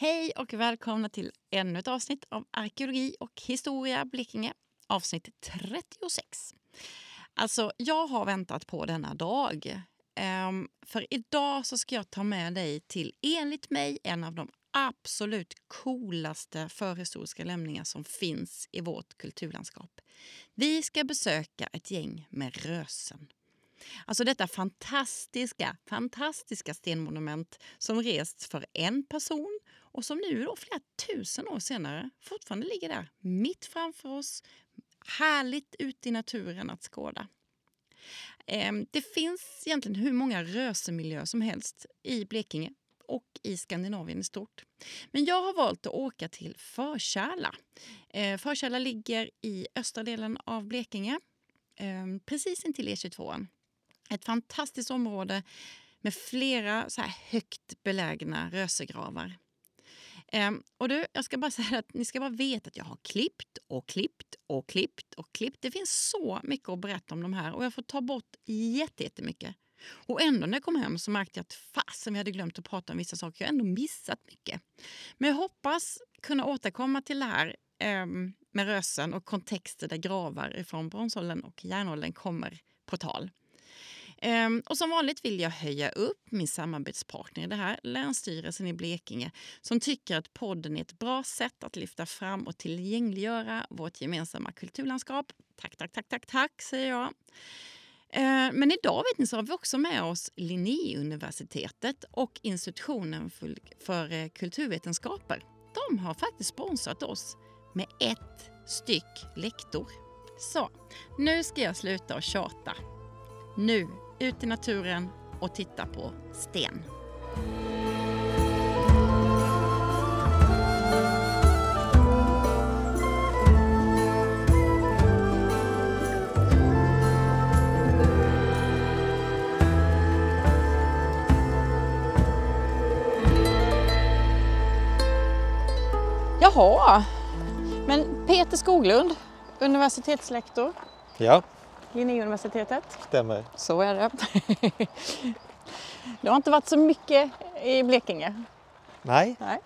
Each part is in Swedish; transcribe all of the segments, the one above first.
Hej och välkomna till ännu ett avsnitt av Arkeologi och historia Blekinge, avsnitt 36. Alltså, jag har väntat på denna dag. Um, för idag så ska jag ta med dig till, enligt mig, en av de absolut coolaste förhistoriska lämningar som finns i vårt kulturlandskap. Vi ska besöka ett gäng med rösen. Alltså detta fantastiska, fantastiska stenmonument som rests för en person och som nu då flera tusen år senare fortfarande ligger där mitt framför oss. Härligt ute i naturen att skåda. Ehm, det finns egentligen hur många rösemiljöer som helst i Blekinge och i Skandinavien i stort. Men jag har valt att åka till Förkärla. Ehm, Förkärla ligger i östra delen av Blekinge, ehm, precis intill E22. Ett fantastiskt område med flera så här högt belägna rösegravar. Um, och du, jag ska bara säga att ni ska bara veta att jag har klippt och klippt och klippt och klippt. Det finns så mycket att berätta om de här och jag får ta bort jättemycket. Och ändå när jag kom hem så märkte jag att fasen vi hade glömt att prata om vissa saker. Jag har ändå missat mycket. Men jag hoppas kunna återkomma till det här um, med rösen och kontexter där gravar från bronsåldern och järnåldern kommer på tal. Ehm, och som vanligt vill jag höja upp min samarbetspartner i det här, Länsstyrelsen i Blekinge, som tycker att podden är ett bra sätt att lyfta fram och tillgängliggöra vårt gemensamma kulturlandskap. Tack, tack, tack, tack, tack, säger jag. Ehm, men idag vet ni, så har vi också med oss Linnéuniversitetet och institutionen för eh, kulturvetenskaper. De har faktiskt sponsrat oss med ett styck lektor. Så, nu ska jag sluta och tjata. Nu ut i naturen och titta på sten. Jaha, men Peter Skoglund, universitetslektor. Ja, Linnéuniversitetet. Stämmer. Så är det. Det har inte varit så mycket i Blekinge. Nej. Nej.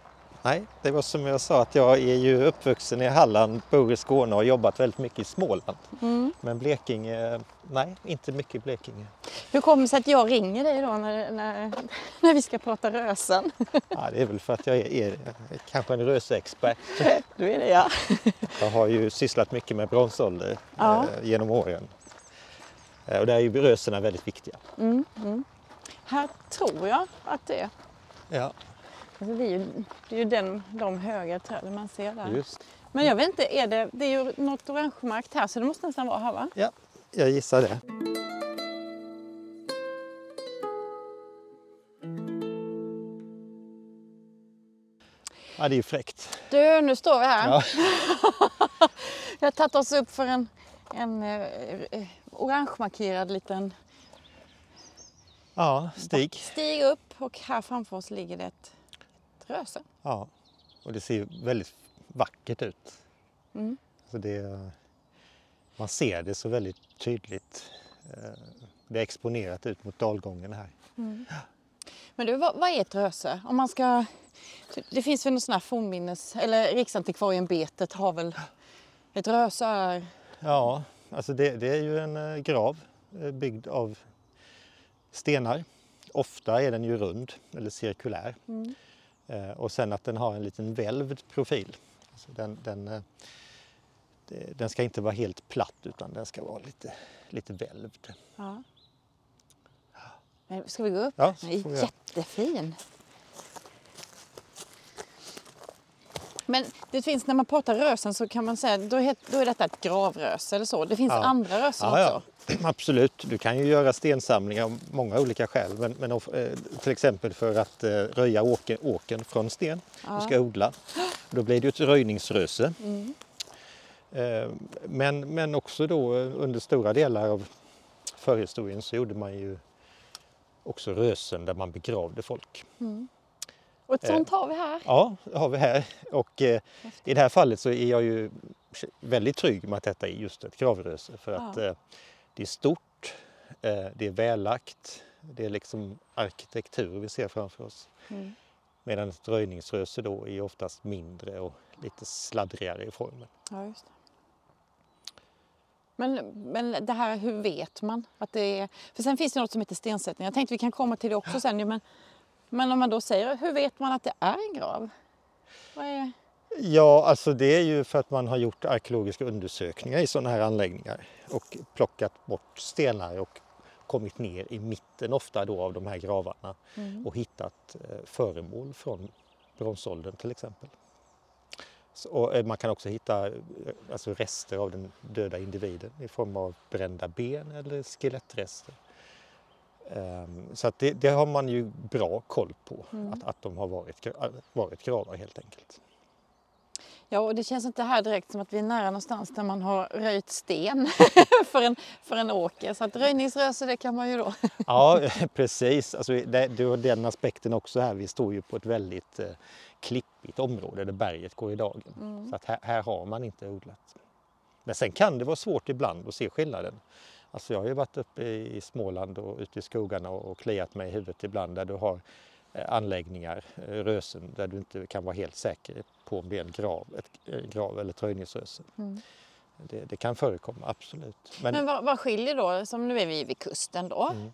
Nej, det var som jag sa att jag är ju uppvuxen i Halland, bor i Skåne och har jobbat väldigt mycket i Småland. Mm. Men Blekinge, nej, inte mycket i Blekinge. Hur kommer det sig att jag ringer dig då när, när, när vi ska prata rösen? Ja, det är väl för att jag är, är kanske en rösexpert. Du är det ja. Jag har ju sysslat mycket med bronsålder ja. eh, genom åren. Eh, och där är ju röserna väldigt viktiga. Mm, mm. Här tror jag att det är. Ja. Alltså det är ju, det är ju den, de höga träden man ser där. Just. Men jag vet inte, är det, det är ju något orangemarkt här så det måste nästan vara här va? Ja, jag gissar det. Ja, det är ju fräckt. Du, nu står vi här. Ja. vi har tagit oss upp för en, en eh, orangemarkerad liten ja, stig. stig upp och här framför oss ligger det ett, ett röse. Ja, och det ser väldigt vackert ut. Mm. Så det, man ser det så väldigt tydligt. Eh, det är exponerat ut mot dalgången här. Mm. Men du, vad, vad är ett röse? Om man ska... Det finns väl någon sån här fornminnes... Eller Riksantikvarieämbetet har väl... Ett röse är... Ja, Alltså det, det är ju en eh, grav eh, byggd av stenar. Ofta är den ju rund eller cirkulär. Mm. Eh, och sen att den har en liten välvd profil. Alltså den, den, den ska inte vara helt platt utan den ska vara lite, lite välvd. Ja. Ska vi gå upp? Ja, den är jättefin. Men det finns, när man pratar rösen så kan man säga då är, då är detta ett gravröse eller så. Det finns ja. andra rösen ja, också. Ja. Absolut, du kan ju göra stensamlingar av många olika skäl. Men, men eh, till exempel för att eh, röja åken, åken från sten. Du ska odla. Då blir det ett röjningsröse. Mm. Eh, men, men också då under stora delar av förhistorien så gjorde man ju också rösen där man begravde folk. Mm. Och ett sånt har vi här. Ja, det har vi här. Och eh, i det här fallet så är jag ju väldigt trygg med att detta är just ett gravröse för att ja. eh, det är stort, eh, det är vällagt, det är liksom arkitektur vi ser framför oss. Mm. Medan ett röjningsröse då är oftast mindre och lite sladdrigare i formen. Ja, just det. Men, men det här, hur vet man att det är... För sen finns det något som heter stensättning. Jag tänkte vi kan komma till det också sen. Men, men om man då säger, hur vet man att det är en grav? Är... Ja, alltså det är ju för att man har gjort arkeologiska undersökningar i sådana här anläggningar och plockat bort stenar och kommit ner i mitten ofta då av de här gravarna mm. och hittat eh, föremål från bronsåldern till exempel. Och eh, man kan också hitta eh, alltså rester av den döda individen i form av brända ben eller skelettrester. Um, så att det, det, har man ju bra koll på, mm. att, att de har varit, varit gravar helt enkelt. Ja, och det känns inte här direkt som att vi är nära någonstans där man har röjt sten för, en, för en åker. Så att röjningsröse, det kan man ju då. ja, precis. Alltså, det, det var den aspekten också här. Vi står ju på ett väldigt eh, klippigt område där berget går i dagen. Mm. Så att här, här, har man inte odlat. Men sen kan det vara svårt ibland att se skillnaden. Alltså jag har ju varit uppe i Småland och ute i skogarna och kliat mig i huvudet ibland där du har eh, anläggningar, eh, rösen, där du inte kan vara helt säker på om det är en grav, ett eh, grav eller ett röjningsröse. Mm. Det, det, kan förekomma, absolut. Men, Men vad, vad skiljer då, som nu är vi vid kusten då, mm.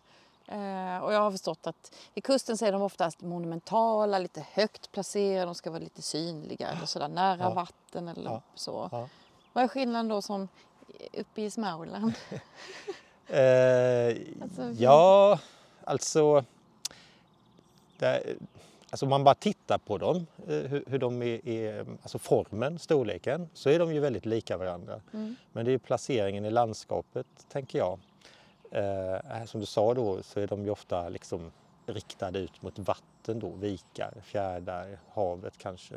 Eh, och jag har förstått att vid kusten så är de oftast monumentala, lite högt placerade, de ska vara lite synliga eller sådär nära ja. vatten eller ja. så. Ja. Vad är skillnaden då som uppe i Småland? eh, alltså, ja, alltså, det, alltså om man bara tittar på dem, eh, hur, hur de är, är, alltså formen, storleken, så är de ju väldigt lika varandra. Mm. Men det är placeringen i landskapet, tänker jag, Eh, som du sa då så är de ju ofta liksom riktade ut mot vatten då, vikar, fjärdar, havet kanske.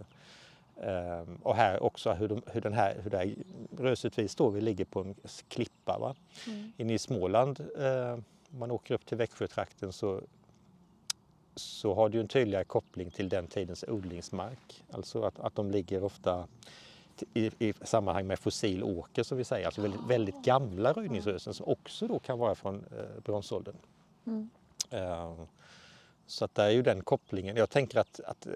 Eh, och här också hur, de, hur den här, hur det här röset vi står vid ligger på en klippa. Va? Mm. Inne i Småland, eh, om man åker upp till Växjötrakten så så har ju en tydligare koppling till den tidens odlingsmark. Alltså att, att de ligger ofta i, i sammanhang med fossil åker som vi säger, alltså väldigt, väldigt gamla röjningsrösen som också då kan vara från eh, bronsåldern. Mm. Uh, så att det är ju den kopplingen. Jag tänker att, att, uh,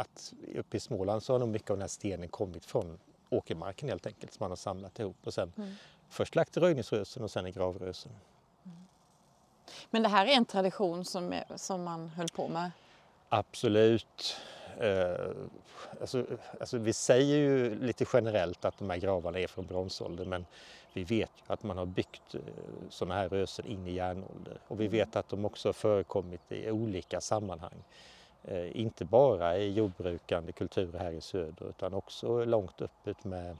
att uppe i Småland så har nog mycket av den här stenen kommit från åkermarken helt enkelt som man har samlat ihop och sen mm. först lagt i röjningsrösen och sen i gravrösen. Mm. Men det här är en tradition som, är, som man höll på med? Absolut. Uh, alltså, alltså vi säger ju lite generellt att de här gravarna är från bronsåldern men vi vet ju att man har byggt uh, sådana här rösen in i järnålder och vi mm. vet att de också har förekommit i olika sammanhang. Uh, inte bara i jordbrukande kulturer här i söder utan också långt upp ut med,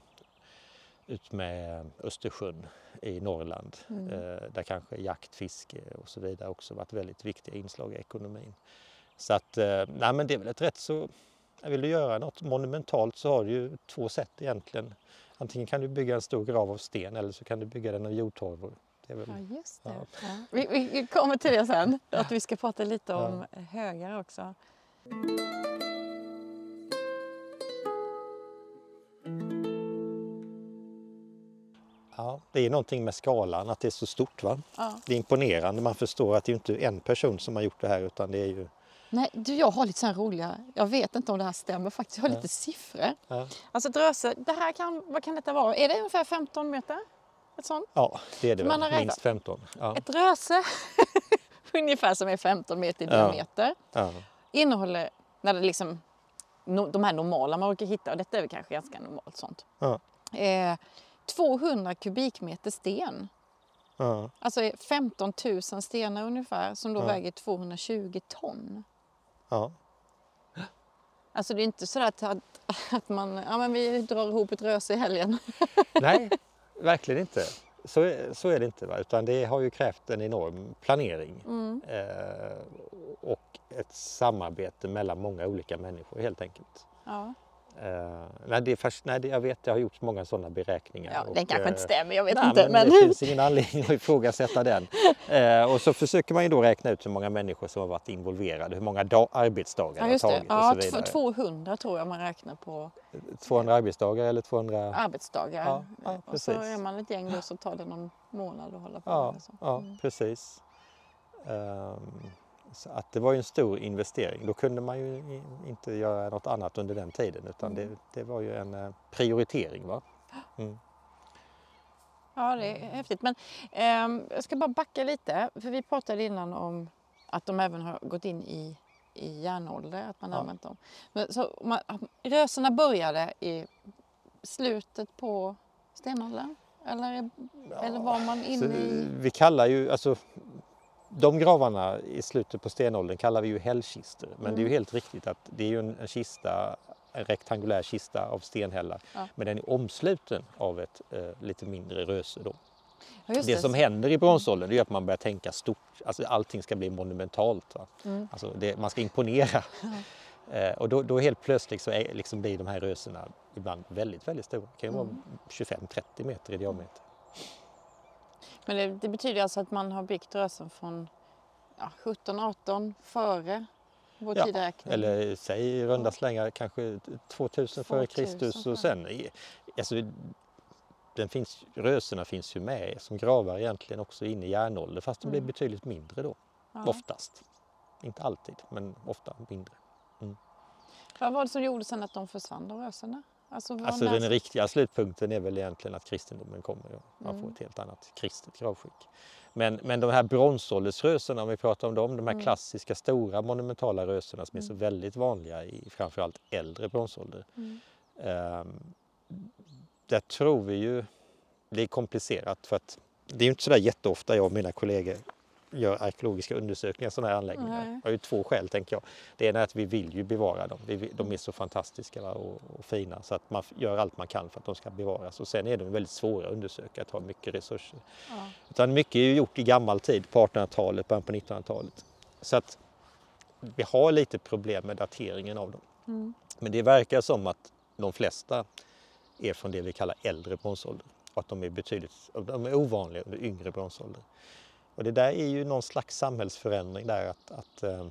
ut med Östersjön i Norrland mm. där kanske jakt, fiske och så vidare också varit väldigt viktiga inslag i ekonomin. Så att, nej men det är väl ett rätt så vill du göra något monumentalt så har du ju två sätt egentligen. Antingen kan du bygga en stor grav av sten eller så kan du bygga den av jordtorvor. Väl, ja, just det. Ja. Ja. Vi, vi, kommer till det sen, att vi ska prata lite om högar också. Ja, det är någonting med skalan, att det är så stort. Va? Ja. Det är imponerande. Man förstår att det inte är en person som har gjort det här utan det är ju Nej, du, jag har lite så roliga, jag vet inte om det här stämmer faktiskt, jag har ja. lite siffror. Ja. Alltså dröse, det här kan, vad kan detta vara? Är det ungefär 15 meter? Ett sånt? Ja, det är det väl, minst 15. Ja. Ett röse, ungefär som är 15 meter i diameter, innehåller, när det liksom, de här normala man brukar hitta, och detta är väl kanske ganska normalt sånt, eh, 200 kubikmeter sten. Alltså 15 000 stenar ungefär som då väger 220 ton. Ja. Alltså det är inte så att, att man, ja men vi drar ihop ett röse i helgen. Nej, verkligen inte. Så, så är det inte. Va? Utan det har ju krävt en enorm planering mm. eh, och ett samarbete mellan många olika människor helt enkelt. Ja. Uh, nej, det är fast, nej, det, jag vet, det har gjorts många sådana beräkningar. Ja, och, den kanske inte stämmer, jag vet nej, inte. Men, men... Det finns ingen anledning att ifrågasätta den. Uh, och så försöker man ju då räkna ut hur många människor som har varit involverade, hur många dag, arbetsdagar ja, det har tagit ja, och så vidare. 200 tror jag man räknar på. 200 arbetsdagar eller 200? Arbetsdagar. Ja, ja, och så är man ett gäng då så tar det någon månad att hålla på ja, med. Så. Ja, mm. precis. Um, Så att det var ju en stor investering. Då kunde man ju inte göra något annat under den tiden utan det, det var ju en eh, prioritering. Va? Mm. Ja, det är häftigt. Men eh, jag ska bara backa lite, för vi pratade innan om att de även har gått in i, i järnålder, att man ja. använt dem. Men, så, man, röserna började i slutet på stenåldern? Eller, ja, eller var man inne i... Vi kallar ju, alltså de gravarna i slutet på stenåldern kallar vi ju hällkistor. Men mm. det är ju mm. helt riktigt att det är ju en, en kista, en rektangulär kista av stenhällar. Ja. Men den är omsluten av ett eh, lite mindre röse då. Ja, det, det, som händer i bronsåldern är att man börjar tänka stort. Alltså allting ska bli monumentalt. Mm. Alltså det, man ska imponera. Eh, och då, då, helt plötsligt så är, liksom blir de här rösena ibland väldigt, väldigt stora. Det kan ju vara mm. 25-30 meter i diameter. Men det, det, betyder alltså att man har byggt rösen från ja, 17-18 före vår ja, tideräkning? eller säg i runda slängar kanske 2000 före Kristus och sen alltså, den finns, röserna finns ju med som gravar egentligen också in i järnåldern fast de mm. blir betydligt mindre då, ja. oftast. Inte alltid, men ofta mindre. Mm. Vad var det som gjorde sen att de försvann, de röserna? Alltså, alltså den riktiga slutpunkten är väl egentligen att kristendomen kommer och man mm. får ett helt annat kristet gravskick. Men, men de här bronsåldersrösena, om vi pratar om dem, de här mm. klassiska stora monumentala rösena som är så mm. väldigt vanliga i framförallt äldre bronsålder. Mm. Um, där tror vi ju, det är komplicerat för att det är inte sådär jätteofta jag och mina kollegor gör arkeologiska undersökningar av sådana här anläggningar. Har ju två skäl tänker jag. Det ena är att vi vill ju bevara dem. De är så fantastiska och, och, fina så att man gör allt man kan för att de ska bevaras. Och sen är de väldigt svåra att undersöka, tar mycket resurser. Ja. Utan mycket är ju gjort i gammal tid, på 1800-talet, början på 1900-talet. Så att vi har lite problem med dateringen av dem. Mm. Men det verkar som att de flesta är från det vi kallar äldre bronsålder och att de är betydligt de är ovanliga under yngre bronsålder. Och det där är ju någon slags samhällsförändring där att, att äh,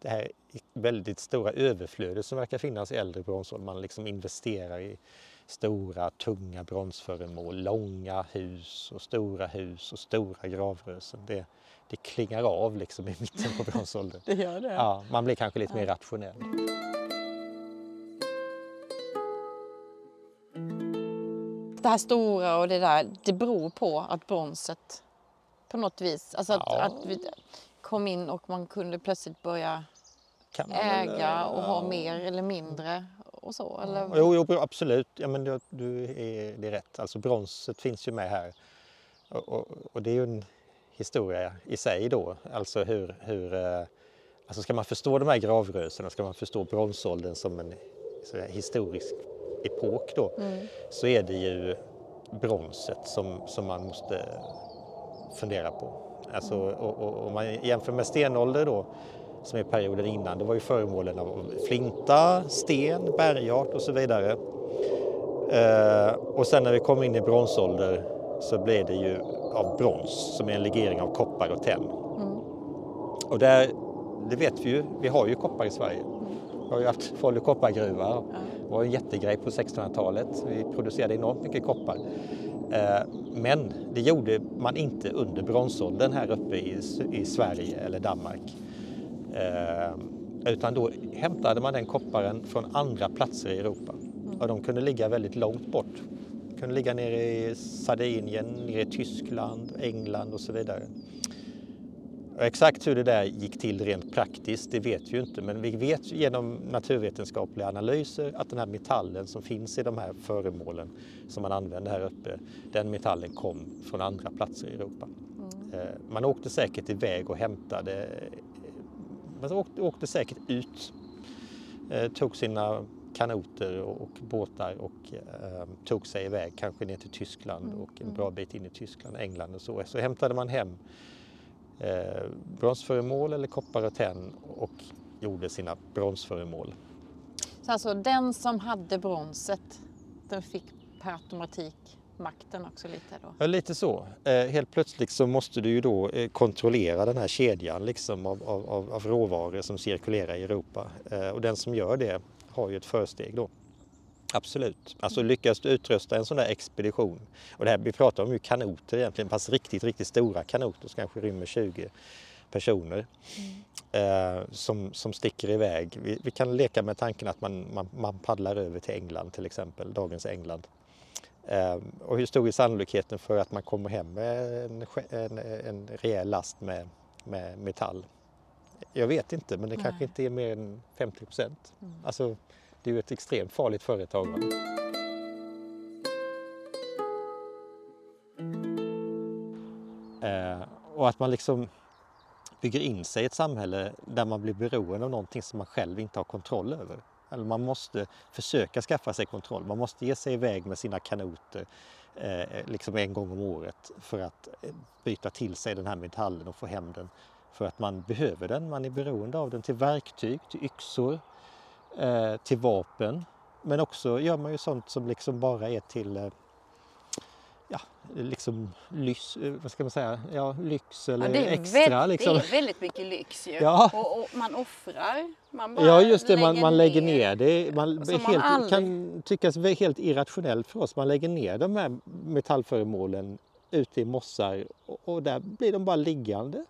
det här väldigt stora överflödet som verkar finnas i äldre bronsålder, man liksom investerar i stora tunga bronsföremål, långa hus och stora hus och stora gravrösen. Det, det klingar av liksom i mitten på bronsåldern. det gör det? Ja, man blir kanske lite mer rationell. Det här stora och det där, det beror på att bronset på något vis, alltså att, ja. att vi kom in och man kunde plötsligt börja äga och ha mer eller mindre och så? Eller? Jo, jo absolut, ja, men du, du är, det är rätt. Alltså bronset finns ju med här och, och, och, det är ju en historia i sig då, alltså hur, hur eh, alltså ska man förstå de här gravrösena, ska man förstå bronsåldern som en historisk epok då, mm. så är det ju bronset som, som man måste fundera på. Alltså, och, om man jämför med stenålder då, som är perioden innan, då var ju föremålen av flinta, sten, bergart och så vidare. Eh, och sen när vi kommer in i bronsålder så blir det ju av brons som är en legering av koppar och tenn. Mm. Och där, det vet vi ju, vi har ju koppar i Sverige. Vi har ju haft Falu koppargruva. Ja. Det var en jättegrej på 1600-talet. Vi producerade enormt mycket koppar. Eh, men det gjorde man inte under bronsåldern här uppe i Sverige eller Danmark. Eh, utan då hämtade man den kopparen från andra platser i Europa. Mm. Och de kunde ligga väldigt långt bort. De kunde ligga nere i Sardinien, nere i Tyskland, England och så vidare. Exakt hur det där gick till rent praktiskt, det vet vi ju inte. Men vi vet genom naturvetenskapliga analyser att den här metallen som finns i de här föremålen som man använder här uppe, den metallen kom från andra platser i Europa. Mm. Eh, man åkte säkert iväg och hämtade, man åkte, åkte säkert ut, eh, tog sina kanoter och båtar och eh, tog sig iväg, kanske ner till Tyskland mm. och en bra mm. bit in i Tyskland, England och så. Så hämtade man hem eh, bronsföremål eller koppar och tenn och gjorde sina bronsföremål. Så alltså den som hade bronset, den fick per automatik makten också lite då? Ja, lite så. Eh, helt plötsligt så måste du ju då eh, kontrollera den här kedjan liksom av, av, av råvaror som cirkulerar i Europa. Eh, och den som gör det har ju ett försteg då. Absolut. Alltså lyckas du utrusta en sån där expedition, och det här, vi pratar om ju kanoter egentligen, fast riktigt, riktigt stora kanoter som kanske rymmer 20 personer eh, som, som sticker iväg. Vi, vi kan leka med tanken att man, man, man paddlar över till England till exempel, dagens England. Eh, och hur stor är sannolikheten för att man kommer hem med en, en, en rejäl last med, med metall? Jag vet inte, men det Nej. kanske inte är mer än 50 procent. Alltså, det är ju ett extremt farligt företag. Va? Eh, och att man liksom bygger in sig i ett samhälle där man blir beroende av någonting som man själv inte har kontroll över. Eller man måste försöka skaffa sig kontroll. Man måste ge sig iväg med sina kanoter eh, liksom en gång om året för att eh, byta till sig den här metallen och få hem den. För att man behöver den, man är beroende av den till verktyg, till yxor, eh, till vapen. Men också gör man ju sånt som liksom bara är till eh, ja, liksom lys, eh, vad ska man säga, ja, lyx eller Ja, det, är extra. väl- liksom. det är väldigt mycket lyx ju. Ja. Och, och man offrar. Man bara Ja just det, man, man lägger ner det. Man, Som man helt, aldrig- kan tyckas helt irrationellt för oss. Man lägger ner de här metallföremålen ute i mossar och, och där blir de bara liggande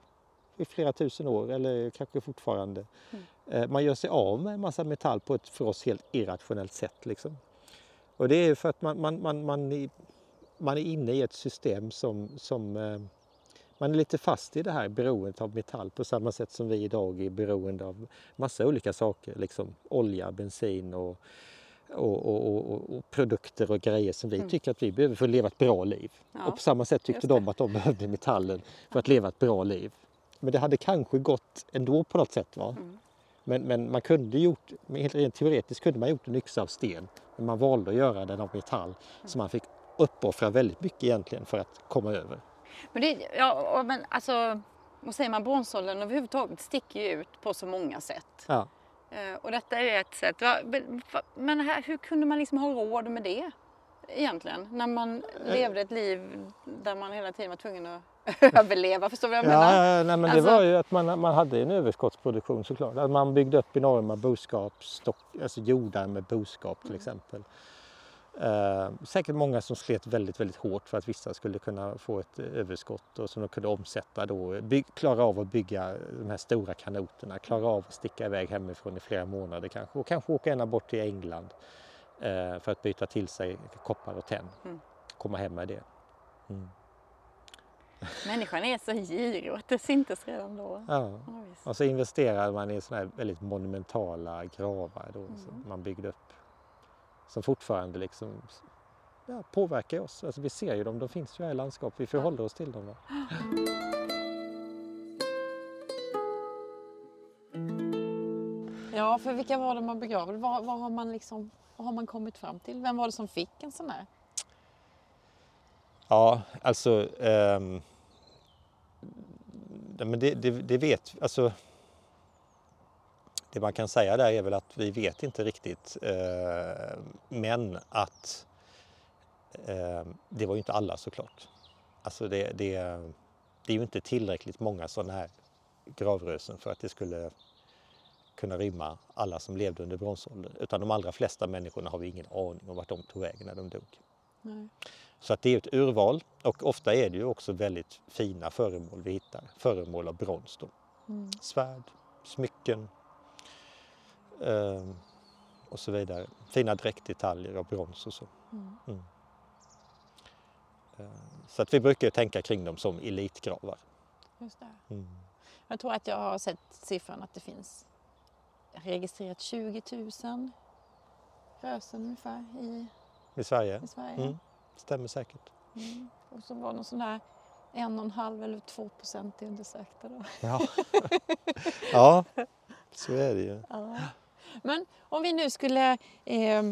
i flera tusen år eller kanske fortfarande. Mm. Eh, Man gör sig av med en massa metall på ett för oss helt irrationellt sätt. Liksom. Och det är för att man, man, man, man, är, man är inne i ett system som, som eh, man är lite fast i det här beroendet av metall på samma sätt som vi idag är beroende av massa olika saker. Liksom olja, bensin och, och, och, och, produkter och grejer som vi tycker att vi behöver för att leva ett bra liv. Ja, och på samma sätt tyckte de att de behövde metallen för att leva ett bra liv. Men det hade kanske gått ändå på något sätt. Va? Men, men man kunde gjort, helt rent teoretiskt kunde man gjort en yxa av sten. Men man valde att göra den av metall. Så man fick uppoffra väldigt mycket egentligen för att komma över. Men, det, ja, men alltså, vad säger man, bronsåldern överhuvudtaget sticker ju ut på så många sätt. Ja. Eh, och detta är ett sätt. Men här, hur kunde man liksom ha råd med det egentligen? När man Eh. levde ett liv där man hela tiden var tvungen att överleva. Förstår du vad jag menar? Ja, nej, men Alltså- det var ju att man, man hade en överskottsproduktion såklart. Att man byggde upp enorma boskapsstock, alltså jordar med boskap till exempel. Eh, säkert många som slet väldigt, väldigt hårt för att vissa skulle kunna få ett överskott och som de kunde omsätta då, by, klara av att bygga de här stora kanoterna, klara av att sticka iväg hemifrån i flera månader kanske och kanske åka ända bort till England eh, för att byta till sig koppar och tenn. Mm. Komma hem med det. Mm. Människan är så girig och det syntes redan då. Ja. Och så investerade man i såna här väldigt monumentala gravar då, som man byggde upp. Som fortfarande liksom ja, påverkar oss. Alltså vi ser ju dem, de finns ju här i landskapet, vi förhåller oss till dem. Va? Ja, för vilka var det man begravde? Vad, vad, har man liksom, vad har man kommit fram till? Vem var det som fick en sån här? Ja, alltså ehm, det- men det, det, det vet, alltså det man kan säga där är väl att vi vet inte riktigt eh, men att eh, det var ju inte alla såklart. Alltså det, det, det är ju inte tillräckligt många sådana här gravrösen för att det skulle kunna rymma alla som levde under bronsåldern. Utan de allra flesta människorna har vi ingen aning om vart de tog vägen när de dog. Nej. Så att det är ett urval och ofta är det ju också väldigt fina föremål vi hittar. Föremål av brons då. Mm. Svärd, smycken eh, och så vidare. Fina dräktdetaljer av brons och så. Mm. Mm. Eh, så att vi brukar tänka kring dem som elitgravar. Just det. Mm. Jag tror att jag har sett siffran att det finns registrerat 20 000 rösen ungefär i, I Sverige. i Sverige. Mm. Stämmer säkert. Mm. Och så var det någon sån där en och en halv eller två procent undersökta då. Ja. ja, så är det ju. Ja. Men om vi nu skulle eh,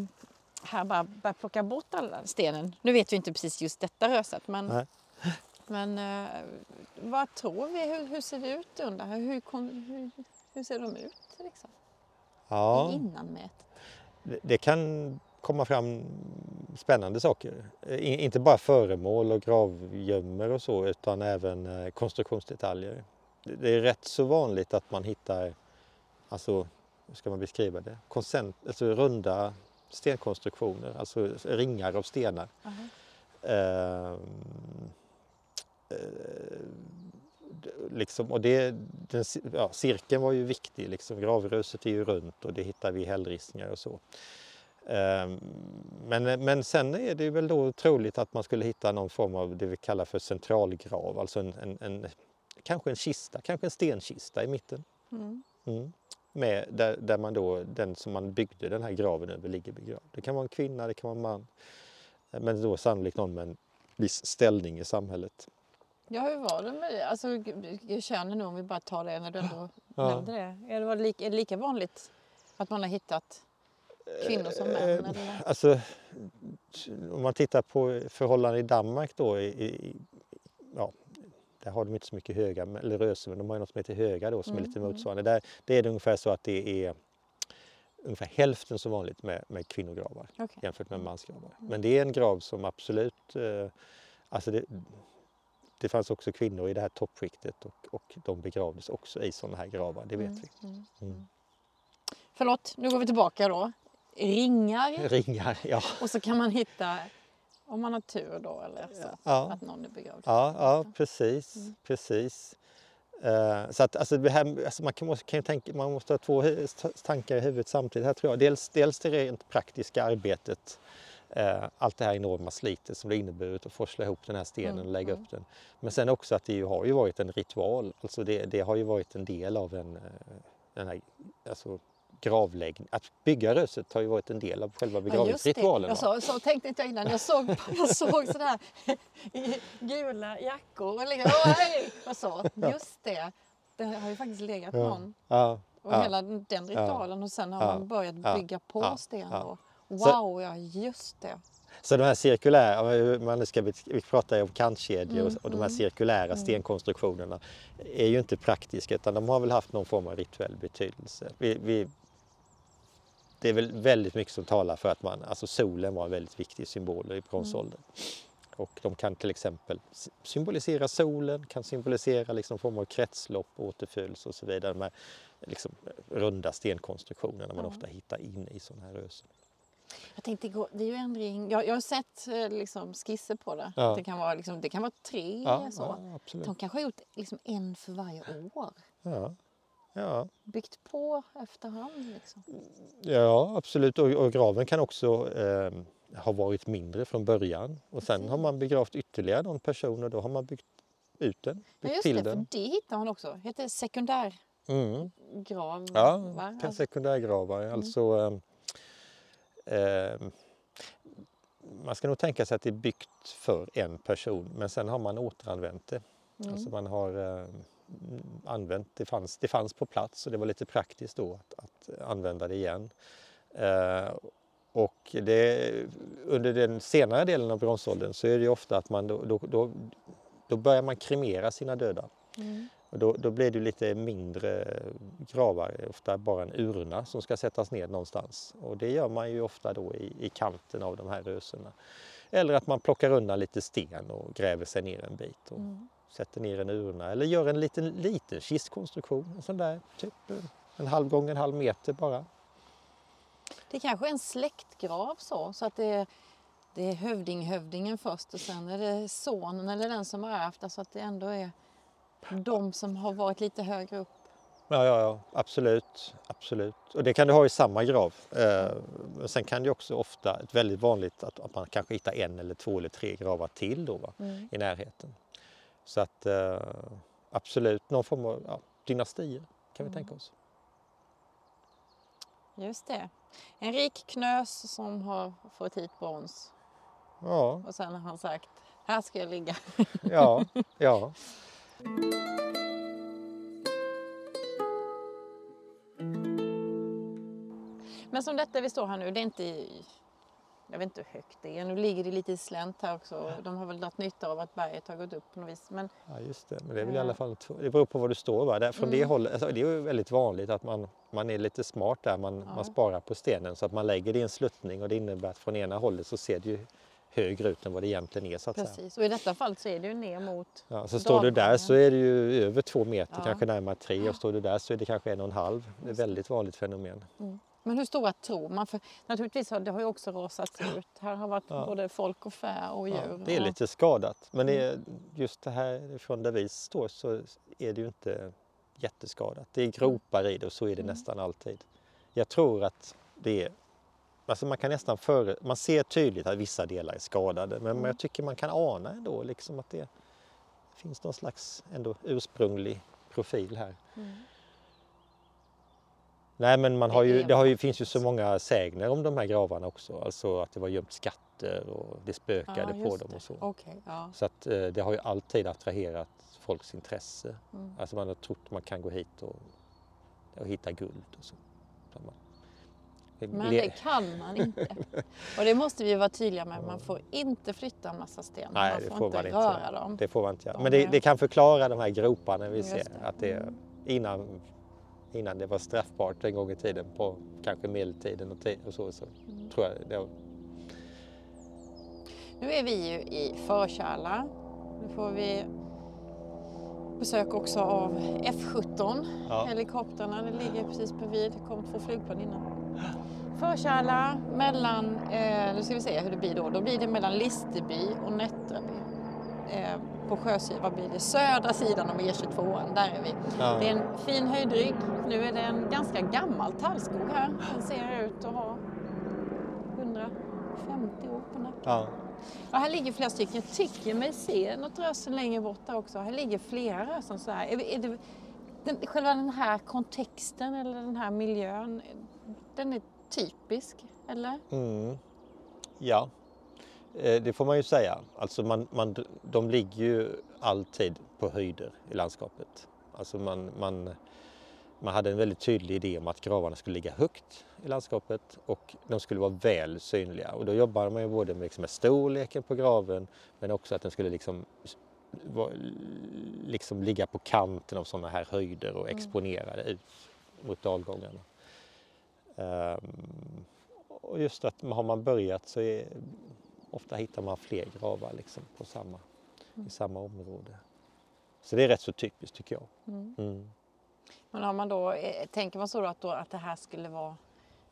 här bara börja plocka bort alla stenen. Nu vet vi inte precis just detta röset men, Nej. men eh, vad tror vi? Hur, hur ser det ut under? här? Hur, hur, hur ser de ut liksom? Ja. innan mätet? Det- Det kan komma fram spännande saker. Inte bara föremål och gravgömmor och så utan även eh, konstruktionsdetaljer. Det är rätt så vanligt att man hittar, alltså hur ska man beskriva det, Koncent, alltså runda stenkonstruktioner, alltså ringar av stenar. Aha. Ehm, eh, liksom, och det, den, ja, cirkeln var ju viktig, liksom, gravröset är ju runt och det hittar vi hällristningar och så. Ehm, men, men sen är det väl då troligt att man skulle hitta någon form av det vi kallar för centralgrav, alltså en, en, en kanske en kista, kanske en stenkista i mitten. Mm. Mm. Med, där, där man då, den som man byggde den här graven över ligger begravd. Det kan vara en kvinna, det kan vara en man. Men då sannolikt någon med en viss ställning i samhället. Ja, hur var det med alltså, könen om vi bara tar det när du ändå Ja. nämnde det? Är det lika, är det lika vanligt att man har hittat kvinnor som män? Eh, Eller? Alltså, om man tittar på förhållanden i Danmark då, i, i, ja, där har de inte så mycket höga, eller röse, men de har ju något som heter höga då som är lite Mm, motsvarande. Där, det är det ungefär så att det är ungefär hälften så vanligt med, med kvinnogravar Okej. jämfört med mansgravar. Men det är en grav som absolut, eh, alltså det, det fanns också kvinnor i det här toppskiktet och, och de begravdes också i sådana här gravar, det vet Mm, vi. mm. Mm. Förlåt, nu går vi tillbaka då. Ringar Ringar, ja. och så kan man hitta, om man har tur då, eller så, ja. att någon är begravd. Ja, ja precis. Mm. precis. Eh, så att, alltså, här, alltså, man kan, kan tänka, man måste ha två tankar i huvudet samtidigt här tror jag. Dels, dels det rent praktiska arbetet, eh, allt det här enorma slitet som det inneburit att forsla ihop den här stenen Mm, och lägga mm. upp den. Men sen också att det ju har ju varit en ritual, alltså det, det har ju varit en del av en, eh, den här alltså, gravläggning. Att bygga röset har ju varit en del av själva Ja, begravningsritualen. Jag va? så, så tänkte inte jag innan. Jag såg, jag såg sådär gula jackor och liksom! Och så. Just det. Det har ju faktiskt legat Ja. någon. Ja, Och ja. hela den ritualen och sen har Ja. man börjat Ja. bygga på Ja. sten Ja. Så- Wow, ja just det. Så de här cirkulära, man ska, vi pratar ju om kantkedjor och, Mm, och de här mm, cirkulära mm. stenkonstruktionerna är ju inte praktiska utan de har väl haft någon form av rituell betydelse. Vi, vi, det är väl väldigt mycket som talar för att man, alltså solen var en väldigt viktig symbol i bronsåldern. Och de kan till exempel symbolisera solen, kan symbolisera liksom form av kretslopp, återföljelse och så vidare. De här liksom runda stenkonstruktionerna man Ja. ofta hittar inne i sådana här rösen. Jag tänkte, gå- det är ju en ring. Jag, jag har sett eh, liksom, skisser på det. Ja. Det, kan vara, liksom, det kan vara tre Ja, så. ja. De kanske har gjort liksom, en för varje år. Ja, ja. Byggt på efterhand. Liksom. Ja, absolut. Och, och graven kan också eh, ha varit mindre från början. Och sen har man begravt ytterligare någon person och då har man byggt ut den, Ja, byggt just till det, för den. det hittar man också. Det heter sekundärgrav. Mm. Ja, va? Alltså, sekundärgravar. Alltså, eh, eh, man ska nog tänka sig att det är byggt för en person men sen har man återanvänt det. mm. Alltså man har eh, använt, det fanns, det fanns på plats och det var lite praktiskt då att, att använda det igen. Eh, och det, under den senare delen av bronsåldern så är det ju ofta att man då, då, då, då börjar man kremera sina döda. Mm. Och då, då blir det lite mindre gravar, ofta bara en urna som ska sättas ner någonstans. Och det gör man ju ofta då i, i kanten av de här rösena. Eller att man plockar undan lite sten och gräver sig ner en bit och Mm. Sätter ner en urna. Eller gör en liten, liten kistkonstruktion, en sån där typ en- en halv gång en halv meter bara. Det kanske är en släktgrav så, så att det är, det är hövding-hövdingen först och sen är det sonen eller den som har ärvt. Alltså att det ändå är de som har varit lite högre upp. Ja, ja, ja, absolut, absolut. Och det kan du ha i samma grav. Eh, men sen kan det också ofta, ett väldigt vanligt att, att man kanske hittar en eller två eller tre gravar till då va, Mm. i närheten. Så att eh, absolut, någon form av ja, dynastier kan vi tänka oss. Just det. En rik knös som har fått hit brons Ja, och sen har han sagt här ska jag ligga. ja, ja. Men som detta vi står här nu, det är inte i, jag vet inte hur högt det är. Nu ligger det lite i slänt här också. De har väl dragit nytta av att berget har gått upp på något vis. Men Ja, just det. Men det är väl i Ja. alla fall det beror på var du står. Va? Där, från det Mm. hållet, alltså, det är ju väldigt vanligt att man, man är lite smart där. Man, Ja. man sparar på stenen så att man lägger det i en sluttning och det innebär att från ena hållet så ser det ju högre ut än vad det egentligen är så att säga. precis. Och i detta fallet så är det ju ner mot Ja, så står du där så är det ju över två meter, Ja. kanske närmare tre och står du där så är det kanske en och en halv. Det är ett det. väldigt vanligt fenomen. Men hur stora tror man? För naturligtvis har det har ju också rasat ut. Här har varit Ja. både folk och fä och djur. Ja, det är lite skadat. Men det är, just det här från där vi står så är det ju inte jätteskadat. Det är gropar i det och så är det nästan alltid. Jag tror att det är Alltså man kan nästan före, man ser tydligt att vissa delar är skadade men jag tycker man kan ana ändå liksom att det finns någon slags ändå ursprunglig profil här. Nej men man har ju, är det har ju, finns ju så många sägner om de här gravarna också. Alltså att det var gömt skatter och det spökade Ja, på dem och så. Okej, ja. Så att eh, det har ju alltid attraherat folks intresse. Mm. Alltså man har trott att man kan gå hit och, och hitta guld och så. Men det kan man inte. Och det måste vi vara tydliga med. Man får inte flytta en massa stenar. Nej, man det får, får inte man inte. röra dem. Det får man inte göra. Men det, är- det kan förklara de här groparna vi Just ser. det. Mm. Att det, innan, innan det var straffbart en gång i tiden på kanske medeltiden och, och så, så Mm. tror jag det. Nu är vi ju i Förkärla. Nu får vi besök också av F17. Ja. Helikoptrarna, det ligger precis bredvid. Det kom två flygplan innan. Förkärla mellan, eh, nu ska vi se hur det blir då. Då blir det mellan Listerby och Nättraby. Eh, på Sjösyd, vad blir det? Södra sidan av E22, där är vi. Ja. Det är en fin höjdrygg. Nu är det en ganska gammal tallskog här. Den ser ut att ha 150 år på nacken. Ja. Ja, här ligger flera stycken. Jag tycker mig se något rösen längre bort där också. Här ligger flera rösen så här. Är, är det, den, själva den här kontexten eller den här miljön, den är typisk, eller? Mm. Ja, det får man ju säga. Alltså man, man, de ligger ju alltid på höjder i landskapet. Alltså man, man, man hade en väldigt tydlig idé om att gravarna skulle ligga högt i landskapet och de skulle vara väl synliga. Och då jobbade man ju både med, liksom med storleken på graven men också att den skulle liksom, vara- liksom ligga på kanten av sådana här höjder och exponerade ut mot dalgångarna. Ehm, och just att har man börjat så är, ofta hittar man fler gravar liksom på samma, i samma område. Så det är rätt så typiskt tycker jag. Mm. Men har man då, eh, tänker man så då att, då att det här skulle vara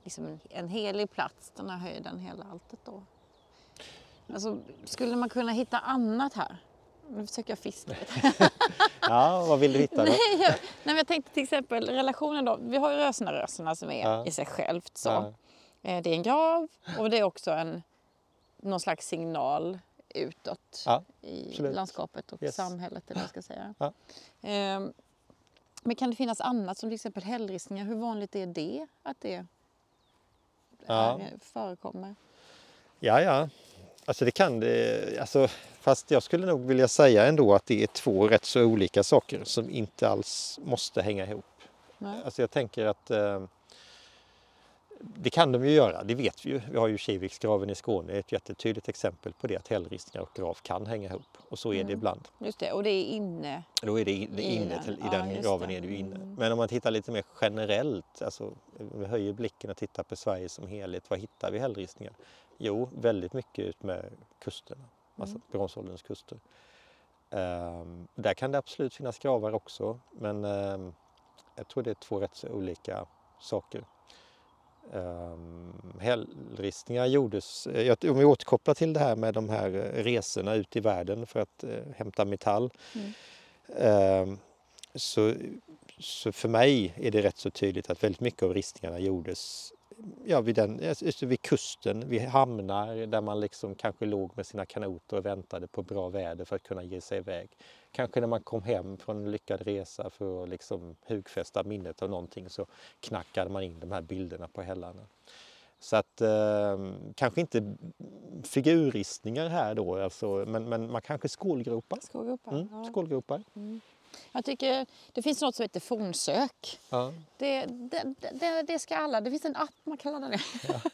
liksom en, helig plats, den här höjden, hela alltet då? Alltså, skulle man kunna hitta annat här? Nu försöker jag fiska lite. Ja, vad vill du hitta då? Nej, jag, nej, men jag tänkte till exempel relationen då. Vi har ju Rösnarösarna som är Ja. i sig självt så. Ja. Eh, Det är en grav och det är också en, någon slags signal utåt Ja, i absolut. landskapet och Yes. samhället. Eller vad jag ska säga. Ja. Ehm, Men kan det finnas annat som till exempel hällristningar? Hur vanligt är det att det Ja. förekommer? Ja, ja. Alltså det kan det. Alltså, fast jag skulle nog vilja säga ändå att det är två rätt så olika saker som inte alls måste hänga ihop. Nej. Alltså jag tänker att eh, det kan de ju göra, det vet vi ju. Vi har ju Kiviksgraven i Skåne, ett jättetydligt exempel på det att hällristningar och grav kan hänga ihop. Och så är Mm. det ibland. Just det, och det är inne. Då är det in- I inne den. i Ja, den just graven det. är det ju inne. Mm. Men om man tittar lite mer generellt, alltså vi höjer blicken och tittar på Sverige som helhet, vad hittar vi hällristningar? Jo, väldigt mycket ut med kusterna, alltså Mm. bronsålderns kuster. Ehm, där kan det absolut finnas gravar också, men ehm, jag tror det är två rätt så olika saker. Um, hällristningar gjordes, eh, jag- om vi återkopplar till det här med de här eh, resorna ut i världen för att eh, hämta metall. Mm. Ehm, så, så för mig är det rätt så tydligt att väldigt mycket av ristningarna gjordes ja, vid, den, vid kusten, vid hamnar där man liksom kanske låg med sina kanoter och väntade på bra väder för att kunna ge sig iväg. Kanske när man kom hem från en lyckad resa för att liksom hugfästa minnet av någonting så knackade man in de här bilderna på hällarna. Så att eh, kanske inte figurristningar här då, alltså, men, men man kanske skålgropar. Skålgropar. Mm, Ja. skålgropar. Jag tycker det finns något som heter fornsök. Ja. Det, det, det, det ska alla, det finns en app man kan ladda ner.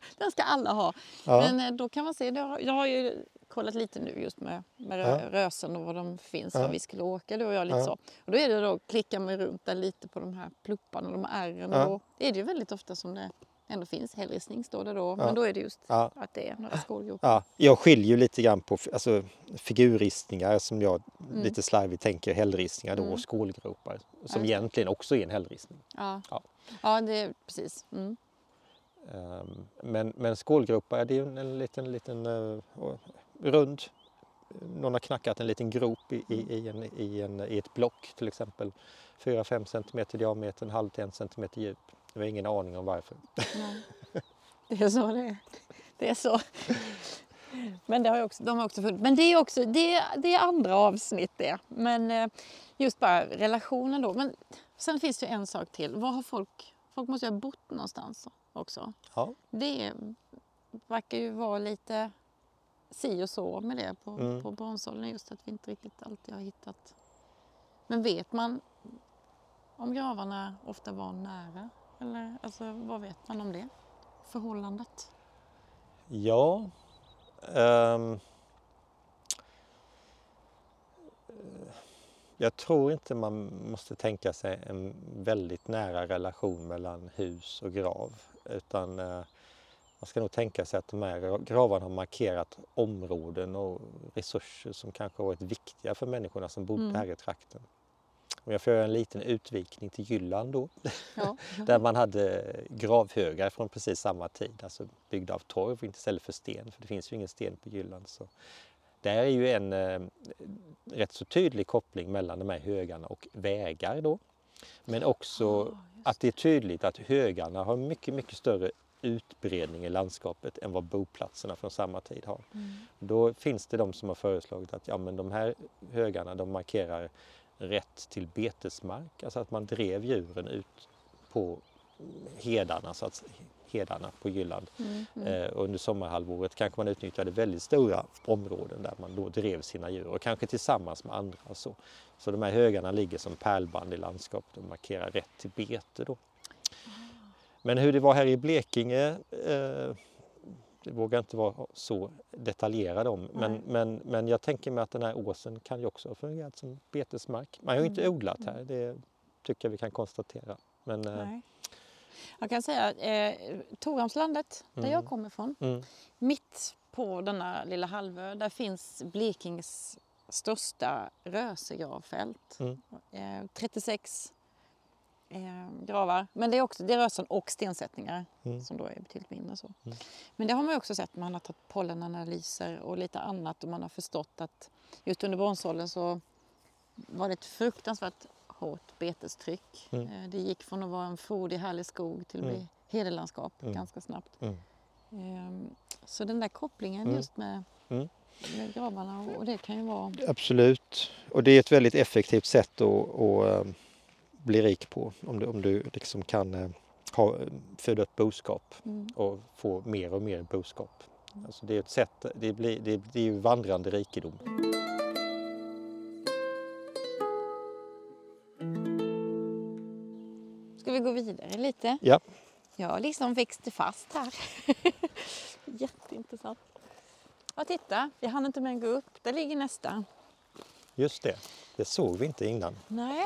Den ska alla ha. Ja. Men eh, då kan man se, jag har ju kollat lite nu just med, med rö, Rösen och var de finns, Ja. var vi skulle åka du och jag lite Ja. så. Och då är det då, klickar man runt där lite på de här plupparna och de här ärren. Ja. Då är det ju väldigt ofta som det ändå finns hällristning står det då. Ja. Men då är det just Ja. att det är några skålgropar. Ja, jag skiljer ju lite grann på alltså, figurristningar som jag Mm. lite slarvigt tänker hällristningar då och skålgropar som det. egentligen också är en hällristning. Ja, Ja. ja. det precis. Mm. Ehm, Men, men skålgropar det är en, en liten, liten eh, rund, någon har knackat en liten grop i, i, i, en, i, en, i ett block till exempel. 4-5 cm diameter, en halv till en centimeter djup. Jag har ingen aning om varför. Nej. Det är så det är. Det är så. Men det har också, de har också funnits. Men det är också det, det är andra avsnitt det. Men eh, just bara relationen då. Men sen finns det ju en sak till. Var har folk, folk måste ju ha bott någonstans också. Ja. Det verkar ju vara lite si och så med det på, Mm. på Bronsålen. Just att vi inte riktigt alltid har hittat. Men vet man om gravarna ofta var nära? Eller alltså, vad vet man om det? Förhållandet? Ja. ehm, jag tror inte man måste tänka sig en väldigt nära relation mellan hus och grav. Utan eh, man ska nog tänka sig att de här gravarna har markerat områden och resurser som kanske varit viktiga för människorna som bodde Mm. här i trakten. Om jag får göra en liten utvikning till Jylland då. Ja. Där man hade gravhögar från precis samma tid, alltså byggda av torv inte istället för sten, för det finns ju ingen sten på Jylland. Så där är ju en eh, rätt så tydlig koppling mellan de här högarna och vägar då. Men också Ah, att det är tydligt att högarna har mycket, mycket större utbredning i landskapet än vad boplatserna från samma tid har. Mm. Då finns det de som har föreslagit att ja, men de här högarna de markerar rätt till betesmark, alltså att man drev djuren ut på hedarna, så att, hedarna på Jylland. Mm, mm. Eh, under sommarhalvåret kanske man utnyttjade väldigt stora områden där man då drev sina djur och kanske tillsammans med andra. och Så, så de här högarna ligger som pärlband i landskapet och markerar rätt till bete. Då. Men hur det var här i Blekinge eh, det vågar jag inte vara så detaljerad om. Men, Nej. men, men jag tänker mig att den här åsen kan ju också ha fungerat som betesmark. Man har ju inte Mm. odlat här, det tycker jag vi kan konstatera. Men, eh. Jag kan säga eh, Torhamnslandet, där Mm. jag kommer ifrån, mm, mitt på denna lilla halvö, där finns Blekinges största rösegravfält. Mm. Eh, 36 eh, gravar. Men det är också det är rösen och stensättningar Mm. som då är betydligt mindre. Så. Mm. Men det har man också sett. Man har tagit pollenanalyser och lite annat och man har förstått att just under bronsåldern så var det ett fruktansvärt hårt betestryck. Mm. Eh, Det gick från att vara en frodig härlig skog till att bli Mm. hedelandskap Mm. ganska snabbt. Ehm, Så den där kopplingen just med, med gravarna och det kan ju vara... Absolut. Och det är ett väldigt effektivt sätt att, att eh, bli rik på. Om du, om du liksom kan eh, ha, föda upp boskap Mm. och få mer och mer boskap. Alltså det är ett sätt, det, blir, det, det är ju vandrande rikedom. Ska vi gå vidare lite? Ja. Jag liksom växte fast här. Jätteintressant. Ja, titta, jag hann inte med att gå upp. Där ligger nästa. Just det, det såg vi inte innan. Nej.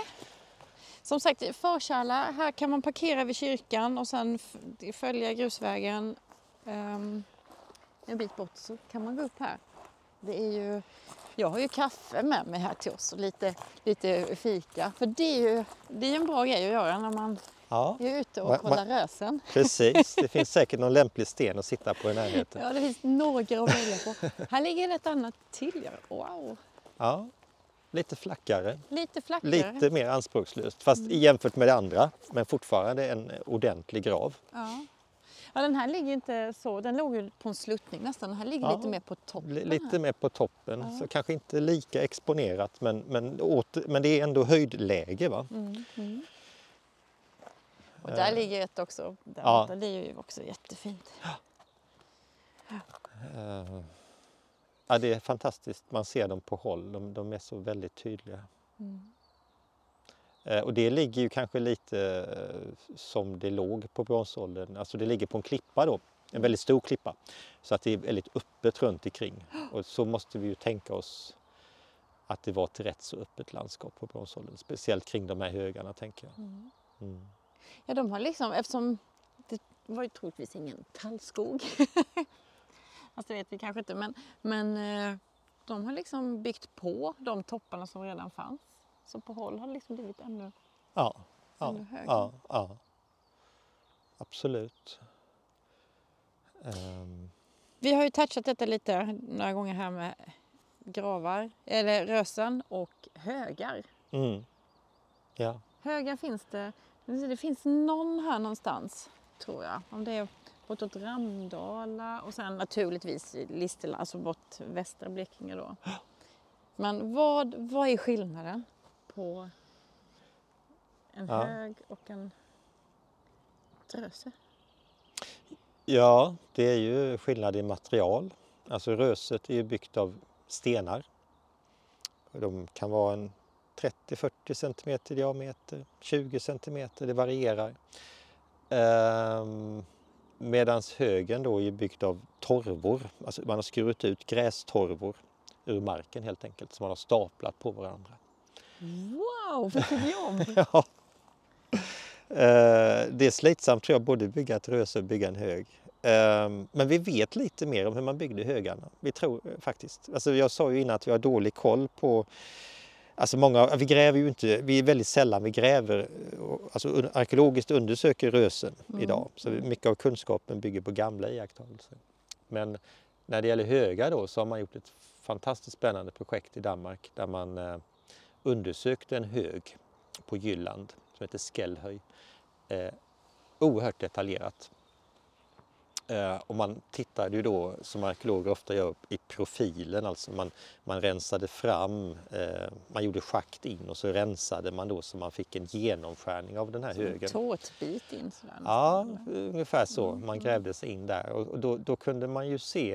Som sagt, förkärla. Här kan man parkera vid kyrkan och sen följa grusvägen. Um, en bit bort så kan man gå upp här. Det är ju, jag har ju kaffe med mig här till oss och lite, lite fika. För det är ju det är en bra grej att göra när man Ja, är ute och va- kollar rösen. precis. Det finns säkert någon lämplig sten att sitta på i närheten. Ja, det finns några att välja på. Här ligger ett annat till. Wow! Ja, lite flackare, Lite flackare. lite mer anspråkslöst. Fast jämfört med det andra, men fortfarande en ordentlig grav. Ja. ja, den här ligger inte så. Den låg ju på en sluttning nästan. Den här ligger Ja, lite mer på toppen. Li- Lite här. mer på toppen, Ja. så kanske inte lika exponerat men, men, åter, men det är ändå höjdläge. Va? Mm, mm. Och där Eh, ligger ett också. Där ja. är ju också jättefint. Eh, ja, det är fantastiskt, man ser dem på håll, de, de är så väldigt tydliga. Mm. Eh, och det ligger ju kanske lite eh, som det låg på bronsåldern, alltså det ligger på en klippa då, en väldigt stor klippa. Så att det är väldigt öppet runt omkring. Och så måste vi ju tänka oss att det var ett rätt så öppet landskap på bronsåldern, speciellt kring de här högarna tänker jag. Mm. Mm. Ja, de har liksom, eftersom det var ju troligtvis ingen tallskog. alltså det vet vi kanske inte, men, men eh, de har liksom byggt på de topparna som redan fanns. Så på håll har det liksom blivit ännu... Ja, ja, Ännu högre. ja, ja. Absolut. Ehm, Vi har ju touchat detta lite några gånger här med gravar, eller rösen och högar. mm. Ja, Högar finns det, det finns någon här någonstans tror jag. Om det är bortåt Ramdala och sen naturligtvis i Listela, alltså bort västra Blekinge då. Men vad, vad är skillnaden på en Ja. hög och en dröse? ja, det är ju skillnad i material. Alltså röset är ju byggt av stenar. De kan vara en 30-40 cm diameter, 20 cm, det varierar. Ehm, Medan högen då är byggd av torvor, alltså man har skurit ut grästorvor ur marken helt enkelt, som man har staplat på varandra. Wow, vilket jobb! Ja. Eh, Det är slitsamt tror jag, både bygga ett röse och bygga en hög. Eh, Men vi vet lite mer om hur man byggde högarna. Vi tror eh, faktiskt. Alltså jag sa ju innan att vi har dålig koll på Alltså många, vi gräver ju inte, vi är väldigt sällan vi gräver, alltså arkeologiskt undersöker rösen idag. Så mycket av kunskapen bygger på gamla iakttagelser. Men när det gäller högar då så har man gjort ett fantastiskt spännande projekt i Danmark där man eh, undersökte en hög på Jylland som heter Skellhöj. Eh, oerhört detaljerat. Eh, och man tittade ju då, som arkeologer ofta gör, i profilen. Alltså man, man rensade fram, eh, man gjorde schakt in och så rensade man då så man fick en genomskärning av den här en högen. tårtbit in sådär. Ja, ungefär så. Man grävde sig in där och och då, då kunde man ju se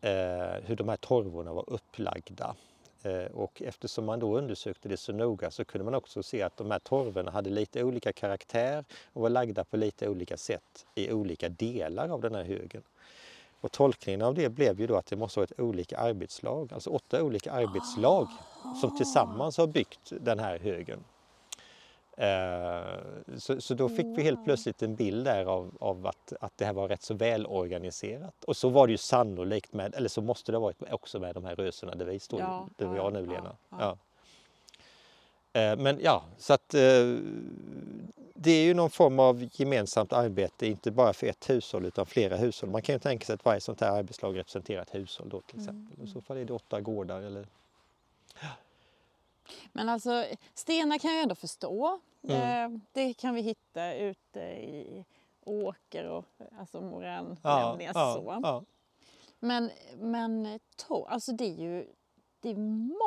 eh, hur de här torvorna var upplagda. Eh, och eftersom man då undersökte det så noga så kunde man också se att de här torvorna hade lite olika karaktär och var lagda på lite olika sätt i olika delar av den här högen. Och tolkningen av det blev ju då att det måste vara ett olika arbetslag, alltså åtta olika arbetslag som tillsammans har byggt den här högen. Eh, Så, så då fick vi helt plötsligt en bild där av, av att, att det här var rätt så välorganiserat. Och så var det ju sannolikt med, eller så måste det ha varit också med de här rösena där vi står, Ja, där vi har nu Lena. ja. Eh, Men ja, så att eh, det är ju någon form av gemensamt arbete, inte bara för ett hushåll utan flera hushåll. Man kan ju tänka sig att varje sånt här arbetslag representerar ett hushåll då till exempel. I så fall är det åtta gårdar eller Men alltså stenar kan jag ändå förstå. Mm. Eh, det kan vi hitta ute i åker och alltså morän, ja, så. ja. Men, men torv, alltså det är ju det är